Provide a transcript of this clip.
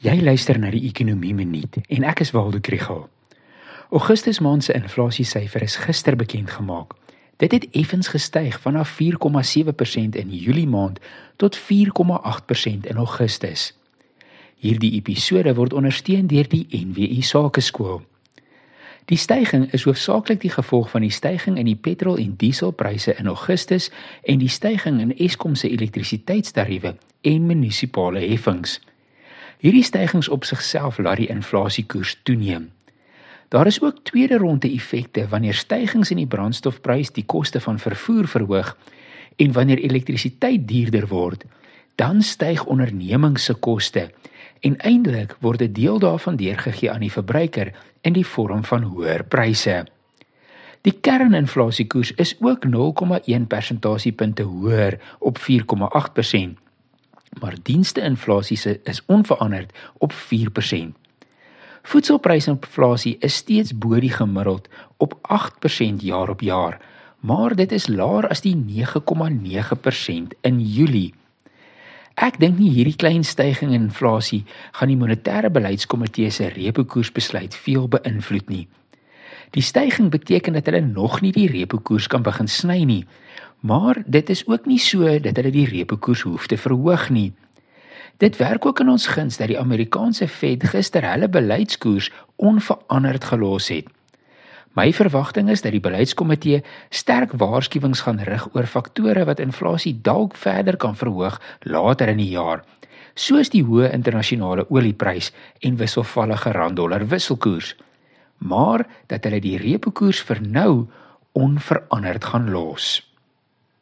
Jy luister na die Ekonomie Minuut en ek is Waldo Krugel. Augustus maand se inflasiesyfer is gister bekend gemaak. Dit het effens gestyg vanaf 4,7% in Julie maand tot 4,8% in Augustus. Hierdie episode word ondersteun deur die NWI Sakeskool. Die stygings is hoofsaaklik die gevolg van die stygings in die petrol en dieselpryse in Augustus en die stygings in Eskom se elektrisiteitstariewe en munisipale heffings. Hierdie stygings op sigself laat die inflasiekoers toeneem. Daar is ook tweede ronde effekte wanneer stygings in die brandstofprys die koste van vervoer verhoog en wanneer elektrisiteit duurder word, dan styg ondernemings se koste en eindelik word 'n deel daarvan deurgegee aan die verbruiker in die vorm van hoër pryse. Die kerninflasiekoers is ook 0,1 persentasiepunte hoër op 4,8% maar dienste-inflasie is onveranderd op 4%. Voedselprysinflasie is steeds bo die gemiddeld op 8% jaar op jaar, maar dit is laer as die 9,9% in Julie. Ek dink nie hierdie klein stygings in inflasie gaan die monetêre beleidskomitee se repo koersbesluit veel beïnvloed nie. Die stygings beteken dat hulle nog nie die repo koers kan begin sny nie, Maar dit is ook nie so dat hulle die repo koers hoef te verhoog nie. Dit werk ook in ons guns dat die Amerikaanse Fed gister hulle beleidskoers onveranderd gelos het. My verwagting is dat die beleidskomitee sterk waarskuwings gaan rig oor faktore wat inflasie dalk verder kan verhoog later in die jaar, soos die hoë internasionale olieprys en wisselvallige rand-dollar wisselkoers. Maar dat hulle die repo koers vir nou onveranderd gaan los.